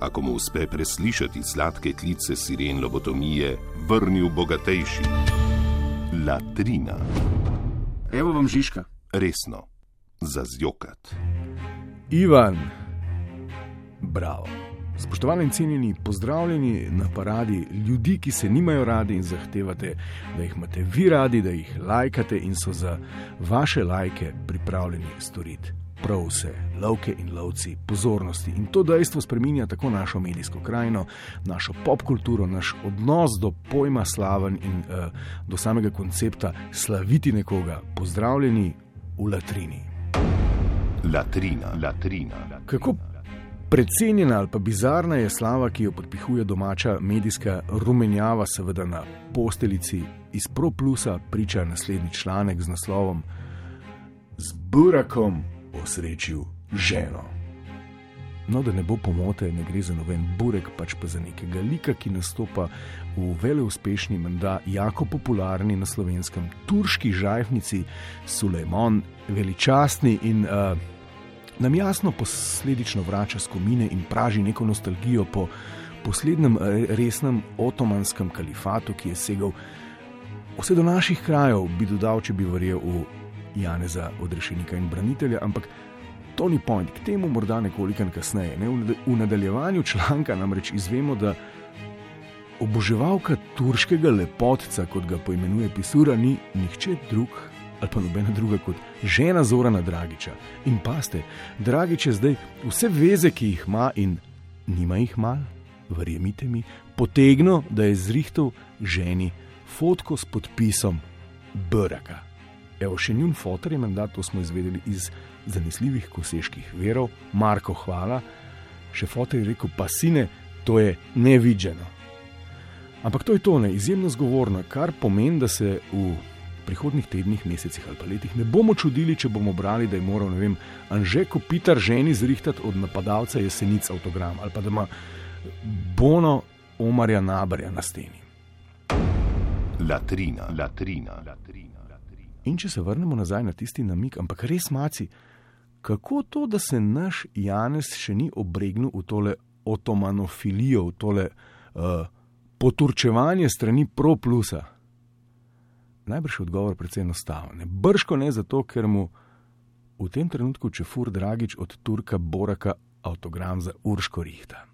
ako mu uspe preslišati sladke klice siren lobotomije, vrnil bogatejši. Latrina, Evo vam Žižka. resno, za zjokat. Ivan, bravo. Spoštovani in cenjeni, pozdravljeni na paradi ljudi, ki se nimajo radi in zahtevate, da jih imate vi radi, da jih lajkate in so za vaše lajke pripravljeni storiti prav vse, lovke in lovci pozornosti. In to dejstvo spreminja tako našo medijsko krajino, našo popkulturo, naš odnos do pojma slaven in uh, do samega koncepta slaviti nekoga. Pozdravljeni v latrini. Latrina, latrina, latrina. Kako precenjena ali pa bizarna je slava, ki jo podpihuje domača medijska rumenjava, seveda na posteljici iz ProPlusa, priča naslednji članek z naslovom Z burakom osrečil ženo. No, da ne bo pomote, ne gre za noben burek, pač pa za nekega lika, ki nastopa v veleuspešni, menda jako popularni na slovenskem turški žajfnici Sulejmon, veličastni in uh, nam jasno posledično vrača skomine in praži neko nostalgijo po poslednjem eh, resnem otomanskem kalifatu, ki je segal vse do naših krajev, bi dodal, če bi verjel v Janeza odrešenika in branitelja, ampak to ni point, k temu morda nekoliko kasneje. Ne? V- nadaljevanju članka namreč izvemo, da oboževalka turškega lepotca, kot ga poimenuje Pisura, ni nihče drug ali pa nobena druga kot žena Zorana Dragiča. In paste, Dragič je zdaj vse veze, ki jih ima in nima jih mal, verjemite mi, potegno, da je zrihtel ženi fotko s podpisom Braka. Evo, še njun fotor je mandat, to smo izvedeli iz zanesljivih koseških verov, Marko, hvala. Še fotor je rekel, pa sine, to je nevidženo. Ampak to je to, ne, izjemno zgovorno, kar pomeni, da se v prihodnih tednih, mesecih ali pa letih ne bomo čudili, če bomo brali, da je moral, ne vem, Anže Kopitar ženi zrihtati od napadalca jesenic avtogram ali pa da ima Bono Omarja Nabarja na steni. Latrina, latrina, latrina. In če se vrnemo nazaj na tisti namik, ampak res maci, kako to, da se naš Janez še ni obregnil v tole otomanofilijo, v tole uh, poturčevanje strani ProPlusa? Najbrž je odgovor precej enostaven. Brško ne zato, ker mu v tem trenutku čefur Dragič od Turka Boraka avtogram za Urško Rihta.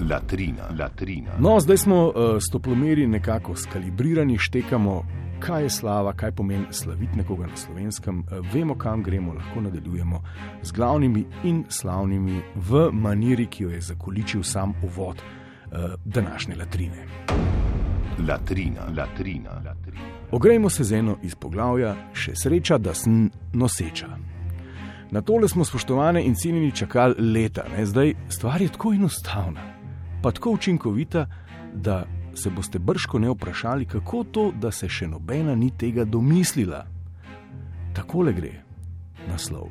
Latrina, latrina. No, zdaj smo uh, s toplomeri nekako skalibrirani, štekamo, kaj je slava, kaj pomeni slaviti nekoga na slovenskem, uh, vemo, kam gremo, lahko nadaljujemo z glavnimi in slavnimi v maniri, ki jo je zakoličil sam uvod uh, današnje latrine. Latrina, latrina, latrina. Ogrejmo se z eno iz poglavja, še sreča, da sem noseča. Na tole smo spoštovane in cenjeni čakali leta, ne? zdaj stvar je tako enostavna, pa tako učinkovita, da se boste brško ne vprašali, kako to, da se še nobena ni tega domislila. Takole gre naslov.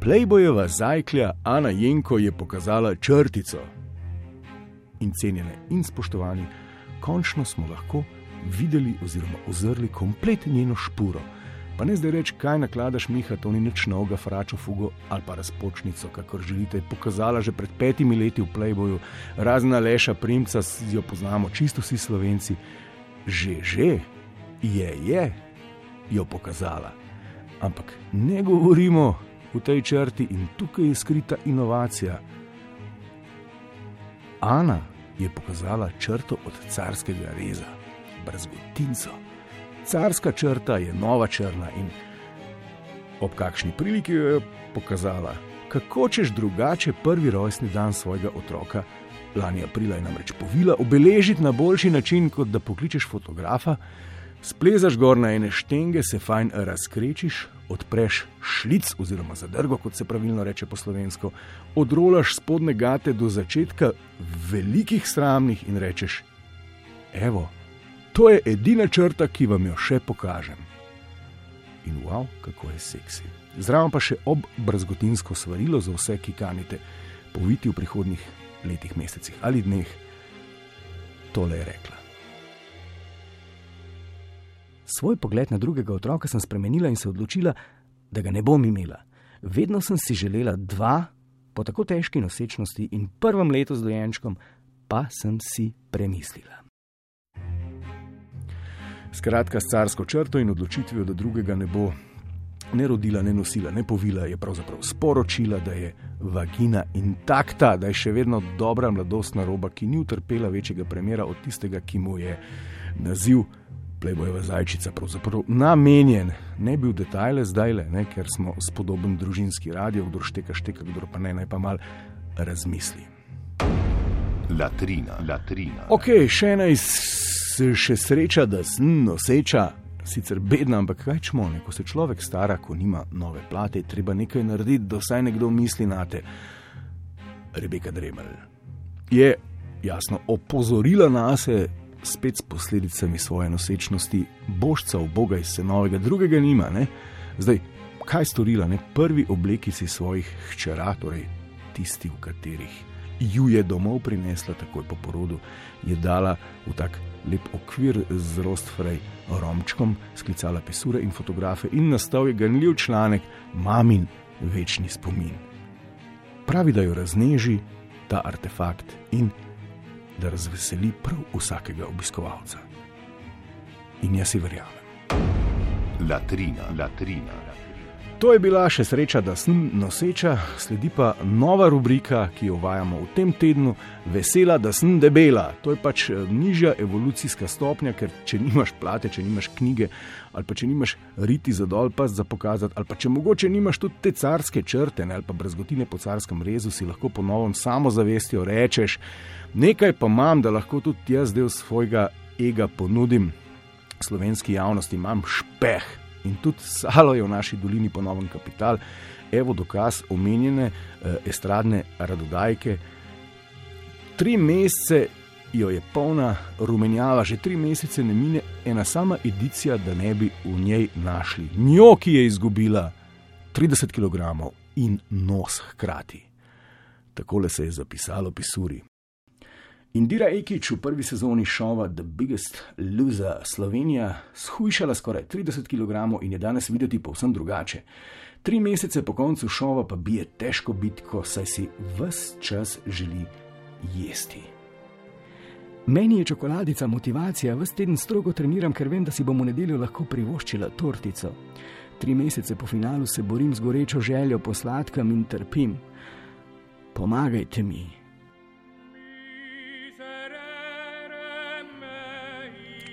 Playboyeva zajklja Ana Jenko je pokazala črtico. In cenjene in spoštovani, končno smo lahko videli oziroma ozrli komplet njeno špuro. Pa ne zdaj reči, kaj nakladaš, Miha, to ni nič novega, fračo fugo ali pa razpočnico, kakor želite. Pokazala že pred petimi leti v Playboyu, razna leša primca, jo poznamo, čisto vsi slovenci. Že, že, je, je, jo pokazala. Ampak ne govorimo v tej črti in tukaj je skrita inovacija. Ana je pokazala črto od carskega reza, brzgotinco. Carska črta je nova črna in ob kakšni priliki jo je pokazala, kako češ drugače prvi rojstni dan svojega otroka. Lani aprila je namreč povila obeležiti na boljši način, kot da pokličeš fotografa, Splezaš gor na ene štenge, se fajn razkrečiš, odpreš šlic oziroma zadrgo, kot se pravilno reče po slovensko, odrolaš spodne gate do začetka velikih sramnih in rečeš: Evo, to je edina črta, ki vam jo še pokažem. In wow, kako je seksi. Zraven pa še ob brazgotinsko svarilo za vse, ki kanite poviti v prihodnih letih, mesecih ali dneh. Tole je rekla. Svoj pogled na drugega otroka sem spremenila in se odločila, da ga ne bom imela. Vedno sem si želela dva, po tako težki nosečnosti in prvem letu z dojenčkom, pa sem si premislila. Skratka, s carsko črto in odločitvijo, da drugega ne bo ne rodila, ne nosila, ne povila, je pravzaprav sporočila, da je vagina intakta, da je še vedno dobra mladostna roba, ki ni utrpela večjega premjera od tistega, ki mu je naziv Plebojeva zajčica pravzaprav namenjen. Ne bi v detajle zdaj le, ne, ker smo spodoben družinski radio, kdo šteka, šteka, kdo pa ne, naj pa mal razmisli. Latrina, latrina. Ok, še ena iz še sreča, da sem noseča. Sicer bedna, ampak kaj čmo, ko se človek stara, ko nima nove plate, treba nekaj narediti, da vsaj nekdo misli na te. Rebeka Dremelj je jasno opozorila nas, spet s posledicami svoje nosečnosti, božca v Boga iz se novega, drugega nima. Ne? Zdaj, kaj storila, ne prvi obleki si svojih hčera, torej tisti, v katerih ju je domov prinesla takoj po porodu, je dala v tak lep okvir z rostfrej romčkom, sklicala pisure in fotografe in nastal je ganljiv članek Mamin večni spomin. Pravi, da jo razneži ta artefakt in da razveseli prav vsakega obiskovalca. In jaz si verjamem. Latrina, latrina. To je bila še sreča, da sem noseča, sledi pa nova rubrika, ki jo uvajamo v tem tednu: Vesela, da sem debela. To je pač eh, nižja evolucijska stopnja, ker če nimaš plate, če nimaš knjige, ali pa če nimaš riti za dol, pa za pokazati, ali pa če mogoče nimaš tudi te carske črte, ne, ali pa brezgotine po carskem rezu, si lahko po novem samozavestjo rečeš: Nekaj pa imam, da lahko tudi jaz del svojega ega ponudim slovenski javnosti, imam špeh in tudi salo je v naši dolini ponovno kapital. Evo dokaz omenjene eh, estradne radodajke. Tri mesece jo je polna rumenjava, že tri mesece ne mine ena sama edicija, da ne bi v njej našli njo, ki je izgubila 30 kg in nos hkrati. Takole se je zapisalo pisuri. Indira Ekič v prvi sezoni šova The Biggest Loser Slovenija shujšala skoraj 30 kg in je danes videti povsem drugače. Tri mesece po koncu šova pa bije težko bitko, saj si vse čas želi jesti. Meni je čokoladica motivacija, vse teden strogo treniram, ker vem, da si bom v nedeljo lahko privoščila tortico. Tri mesece po finalu se borim z gorečo željo po sladkem in trpim. Pomagajte mi.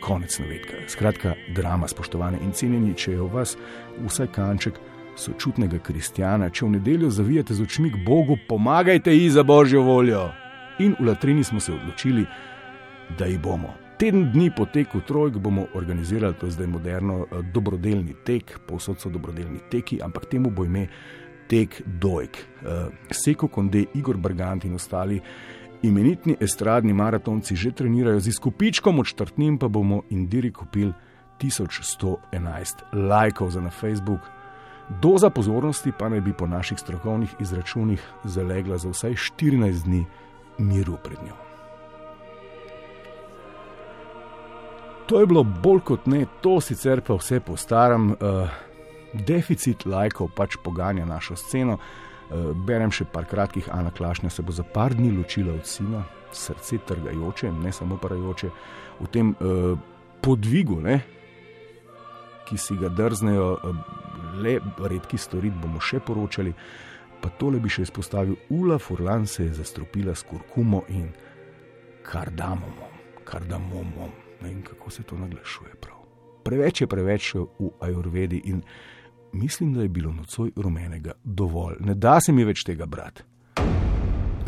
Konec navedka. Skratka, drama, spoštovane in cenjeni, če je v vas vsaj kanček sočutnega kristjana, če v nedeljo zavijate z očmi k Bogu, pomagajte ji za božjo voljo. In v Latrini smo se odločili, da ji bomo. Teden dni po teku trojk bomo organizirali, to je zdaj moderno, eh, dobrodelni tek, povsod so dobrodelni teki, ampak temu bo ime tek dojk. Eh, Seko Konde, Igor Brgant in ostali imenitni estradni maratonci že trenirajo z izkupičkom, od štartnim pa bomo Indiri kupili 1111 lajkov za na Facebook. Doza pozornosti pa naj bi po naših strokovnih izračunih zalegla za vsaj 14 dni miru pred njo. To je bilo bolj kot ne, to sicer pa vse po starem, uh, deficit lajkov pač poganja našo sceno. Uh, berem še par kratkih, Ana Klašnja se bo za par dni ločila od sina, srce trgajoče, ne samo parajoče, v tem uh, podvigu, ne, ki si ga drznejo uh, le redki storiti, bomo še poročali. Pa tole bi še izpostavil, Ula Furlan se je zastropila s kurkumo in kardamomom, kardamomom. Ne vem, kako se to naglašuje. Prav. Preveč je preveč v ajurvedi in mislim, da je bilo nocoj rumenega dovolj. Ne da se mi več tega brati.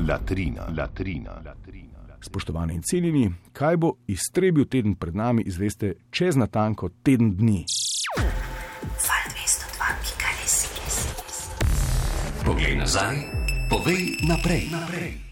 Latrina, latrina, latrina. Spoštovani in cenjeni, kaj bo iztrebil teden pred nami, izveste čez natanko teden dni. Poglej nazaj, povej naprej. naprej.